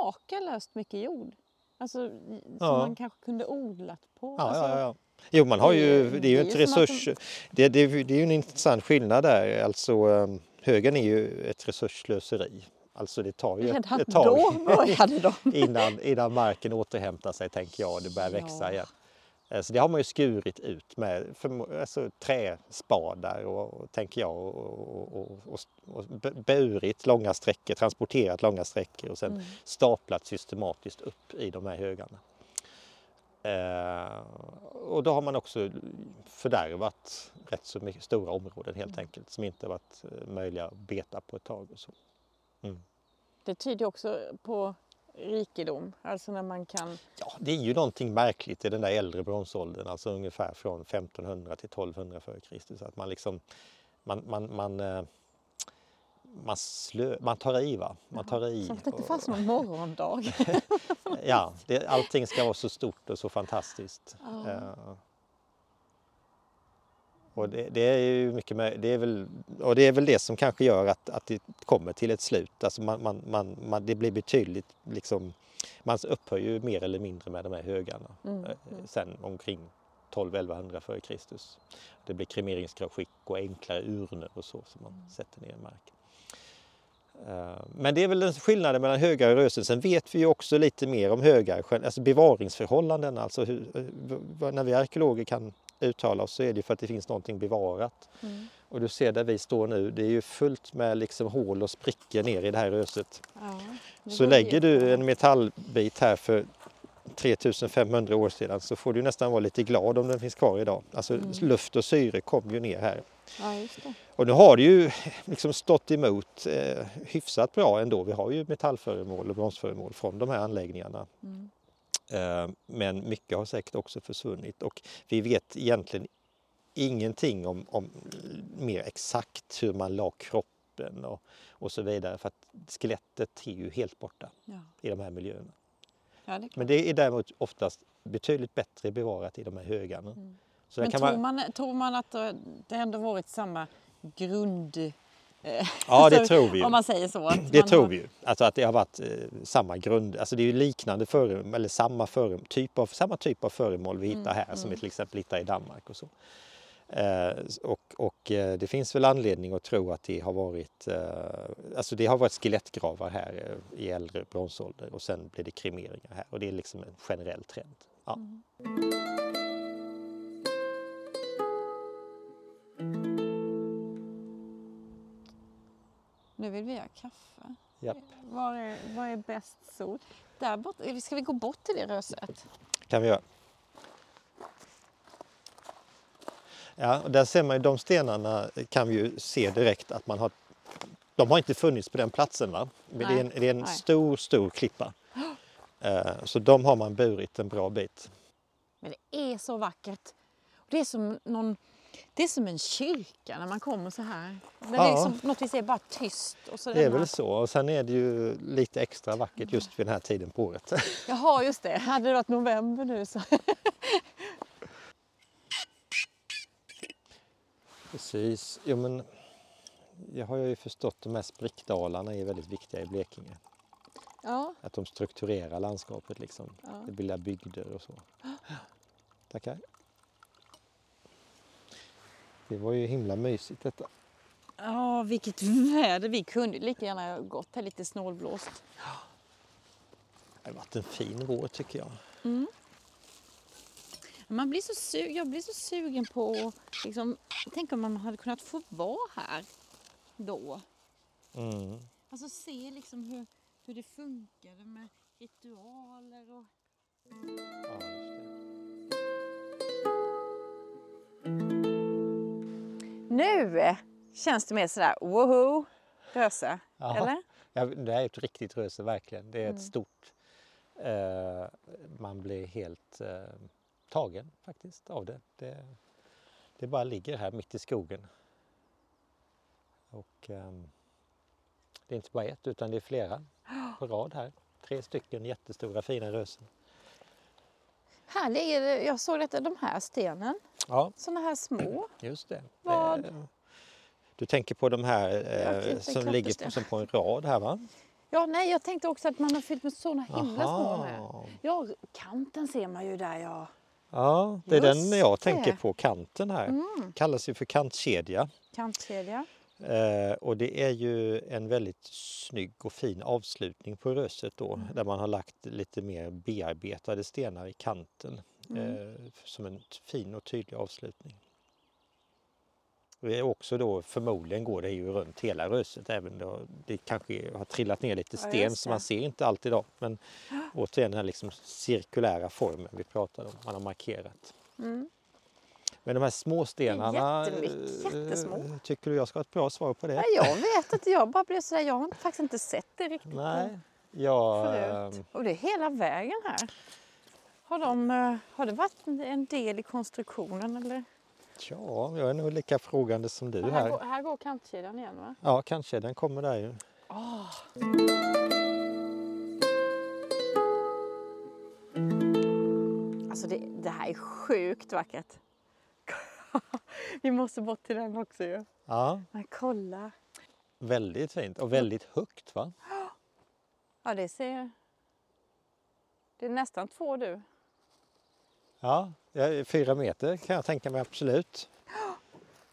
makalöst mycket jord. Alltså som Ja. man kanske kunde odlat på. Ja, alltså, ja, ja. Jo, man har ju, det är ju det ett resurs... Det, det, det är ju en intressant skillnad där. Alltså, eh, högen är ju ett resursslöseri. Alltså det tar ju Redan ett tag innan, innan marken återhämtar sig, tänker jag, och det börjar växa Ja. igen. Eh, Så det har man ju skurit ut med för, alltså, träspadar och, och, tänker jag och, och, och, och, och bu- burit långa sträckor, transporterat långa sträckor och sen Mm. staplat systematiskt upp i de här högarna. Eh, och då har man också fördärvat rätt så mycket stora områden helt enkelt som inte varit eh, möjliga att beta på ett tag. Och så. Det tyder också på rikedom, alltså när man kan Ja, det är ju någonting märkligt i den där äldre bronsåldern, alltså ungefär från 1500 till 1200 f.Kr. Att man liksom, man, man, man, eh, man, slö, man tar i va? Man tar i. Som att det inte fanns någon morgondag. Ja, det, allting ska vara så stort och så fantastiskt. Ja. Och det, det är ju mycket med, det är väl, och det är väl det som kanske gör att, att det kommer till ett slut. Alltså man, man, man, man, det blir betydligt, liksom, man upphör ju mer eller mindre med de här högarna Mm, eh, sen omkring 12-1100 före Kristus. Det blir kremeringsskick och enklare urnor och så som man sätter ner i marken. Eh, Men det är väl den skillnaden mellan högar och rösen. Sen vet vi ju också lite mer om högar, alltså bevaringsförhållanden. Alltså hur, eh, när vi arkeologer kan uttala oss så är det för att det finns någonting bevarat. Mm. Och du ser där vi står nu, det är ju fullt med liksom hål och sprickor ner i det här röset. Ja, det Så lägger du en metallbit här för 3500 år sedan så får du nästan vara lite glad om den finns kvar idag. Alltså Mm. luft och syre kom ju ner här. Ja. Och nu har det ju liksom stått emot eh, hyfsat bra ändå. Vi har ju metallföremål och bronsföremål från de här anläggningarna. Mm. Eh, men mycket har säkert också försvunnit och vi vet egentligen ingenting om, om mer exakt hur man la kroppen och, och så vidare. För att skelettet är ju helt borta Ja. i de här miljöerna. Ja, det. Men det är däremot oftast betydligt bättre bevarat i de här högarna. Där Men tror, man, man, tror man att eh, det ändå varit samma grund... eh, ja, det tror vi ju. Om man säger så. Det tror har, vi ju. Alltså att det har varit eh, samma grund, alltså det är ju liknande föremål, eller samma, före, typ av, samma typ av föremål vi hittar här som vi till exempel hittar i Danmark och så. Eh, och och eh, det finns väl anledning att tro att det har varit, eh, alltså det har varit skelettgravar här eh, i äldre bronsålder och sen blir det kremeringar här och det är liksom en generell trend. Ja. Nu vill vi ha kaffe. Japp. Var är, var är bäst sol? Där bort, ska vi gå bort till det röset? kan vi göra. Ja, och där ser man ju de stenarna kan vi ju se direkt att man har de har inte funnits på den platsen va? Men det är en, Nej, det är en nej. stor, stor klippa. Eh, Så de har man burit en bra bit. Men det är så vackert. Det är som, någon, det är som en kyrka när man kommer så här. Men det är Ja. liksom, något vis är bara tyst. Och så Det är den här- väl så. Och sen är det ju lite extra vackert just vid den här tiden på året. Jaha, just det. Hade det varit november nu så... Precis. Jo, men jag har ju förstått att de här sprickdalarna är väldigt viktiga i Blekinge. Ja, Att de strukturerar landskapet liksom. Ja. Det bildar bygder och så. Tackar. Det var ju himla mysigt detta. ja vilket väder. Vi kunde lika gärna ha gått här lite snålblåst. Det har varit en fin vår tycker jag. Man blir så su- jag blir så sugen på att liksom, tänk om man hade kunnat få vara här då. Mm. Alltså se liksom hur, hur det funkade med ritualer och... Ja, Nu känns det mer sådär woho, Röse. Jaha. Eller? Ja, det är ett riktigt röse verkligen. Det är Mm. ett stort... Eh, man blir helt eh, tagen faktiskt av det. det. Det bara ligger här mitt i skogen. Och ehm, det är inte bara ett utan det är flera på rad här. Tre stycken jättestora fina rösen. Här ligger det, jag såg detta, de här stenen. Ja, Såna här små. just det. Vad? Eh, Du tänker på de här eh, som ligger på, som på en rad här va? Ja, nej, jag tänkte också att man har fyllt med såna himla små med. Ja, kanten ser man ju där ja. Ja, det är Just den jag det. Mm. tänker på, kanten här. Kallas ju för kantkedja. Kantkedja. Eh, och det är ju en väldigt snygg och fin avslutning på röset då Mm. där man har lagt lite mer bearbetade stenar i kanten Mm. eh, som en fin och tydlig avslutning. Är också då förmodligen går det ju runt hela röset även då det kanske har trillat ner lite Ja, sten just så man ser inte alltid då. Men återigen den här liksom cirkulära formen vi pratade om, man har markerat. Mm. Men de här små stenarna, eh, jättesmå. tycker du jag ska ha ett bra svar på det? Nej, jag vet inte, jag bara blev sådär, jag har faktiskt inte sett det riktigt Nej, jag... förut. ehm, Och det är hela vägen här. Har, de, eh, har det varit en del i konstruktionen eller? Ja, jag är nog lika frågande som du Ja, här, går, här. här går kantkedjan igen va? Ja, kanske. Den kommer där ju. Alltså det, det här är sjukt vackert. Vi måste bort till den också ju. Ja, Men kolla. väldigt fint och väldigt högt va? Ja det ser... Det är nästan två du. Ja, fyra meter kan jag tänka mig absolut.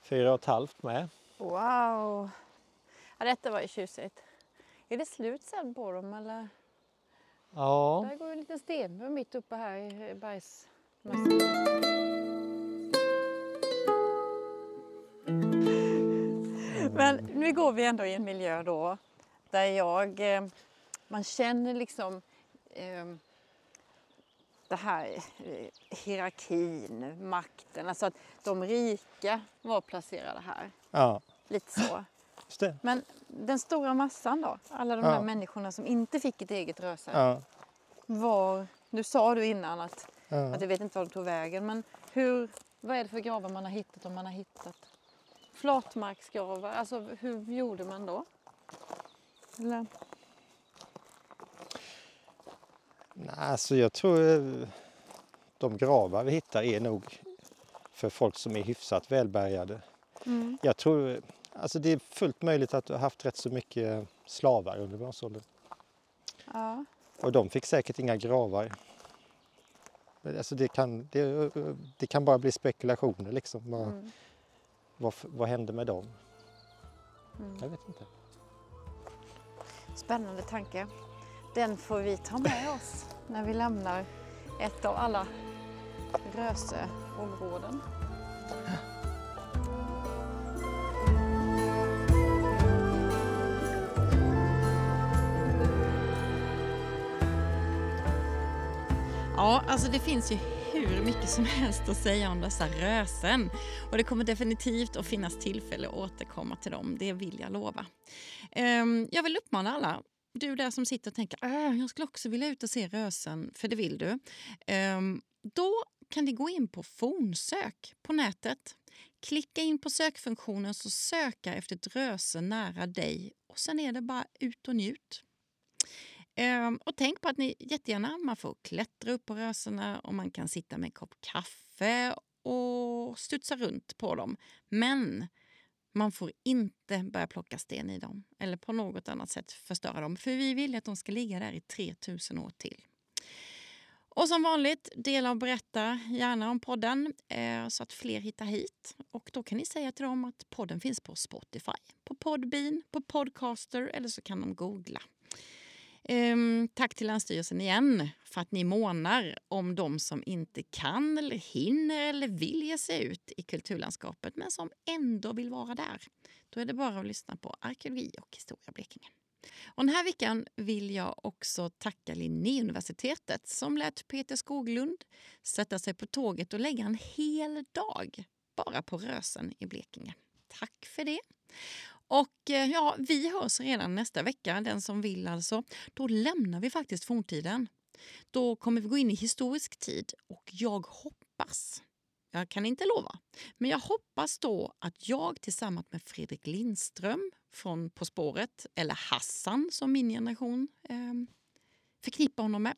Fyra och ett halvt med. Wow! Ja, detta var ju tjusigt. Är det slut sen på dem eller? Ja, Där går en liten stenmur mitt uppe här i bergsmassivet. Men nu går vi ändå i en miljö då där jag, eh, man känner liksom eh, det här eh, hierarkin, makten, alltså att de rika var placerade här. ja Lite så. Men den stora massan då, alla de Ja. där människorna som inte fick ett eget röse. Ja, Var, nu sa du innan att, ja. att du vet inte var de tog vägen, men hur, vad är det för gravar man har hittat om man har hittat? flatmarksgravar, alltså hur gjorde man då? Eller? Nej, alltså jag tror eh, de gravar vi hittar är nog för folk som är hyfsat välbärgade. Mm. Jag tror, alltså det är fullt möjligt att du har haft rätt så mycket slavar under bronsåldern. Ja. Och de fick säkert inga gravar. Alltså det, kan, det, det kan bara bli spekulationer liksom. Vad, Mm. vad, vad hände med dem? Mm. Jag vet inte. Spännande tanke. Den får vi ta med oss när vi lämnar ett av alla Röseområden. Ja, alltså det finns ju hur mycket som helst att säga om dessa rösen. Och det kommer definitivt att finnas tillfälle att återkomma till dem, det vill jag lova. Ehm, jag vill uppmana alla, du där som sitter och tänker att jag skulle också vilja ut och se rösen, för det vill du. Um, Då kan ni gå in på fornsök på nätet. Klicka in på sökfunktionen så söka efter ett röse nära dig och sen är det bara ut och njut. Um, och tänk på att ni jättegärna man får klättra upp på rösena och man kan sitta med en kopp kaffe och studsa runt på dem. Men man får inte börja plocka sten i dem eller på något annat sätt förstöra dem. För vi vill att de ska ligga där i 3000 år till. Och som vanligt, dela och berätta gärna om podden eh, så att fler hittar hit. Och då kan ni säga till dem att podden finns på Spotify, på Podbean, på Podcaster eller så kan de googla. Um, tack till Länsstyrelsen igen för att ni månar om de som inte kan eller hinner eller vill ge sig ut i kulturlandskapet men som ändå vill vara där. Då är det bara att lyssna på Arkeologi och historia Blekinge. Och den här veckan vill jag också tacka Linnéuniversitetet som lät Peter Skoglund sätta sig på tåget och lägga en hel dag bara på Rösen i Blekinge. Tack för det! Och eh, ja, vi hörs redan nästa vecka, den som vill alltså. Då lämnar vi faktiskt forntiden. Då kommer vi gå in i historisk tid och jag hoppas, jag kan inte lova, men jag hoppas då att jag tillsammans med Fredrik Lindström från På spåret, eller Hassan som min generation eh, förknippar honom med,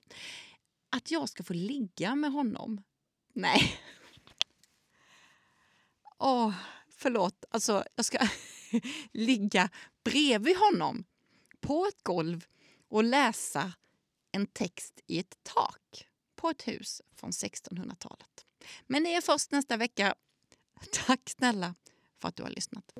att jag ska få ligga med honom. Nej. Åh, förlåt. Alltså, jag ska ligga bredvid honom på ett golv och läsa en text i ett tak på ett hus från 1600-talet. Men det är först nästa vecka. Tack snälla för att du har lyssnat.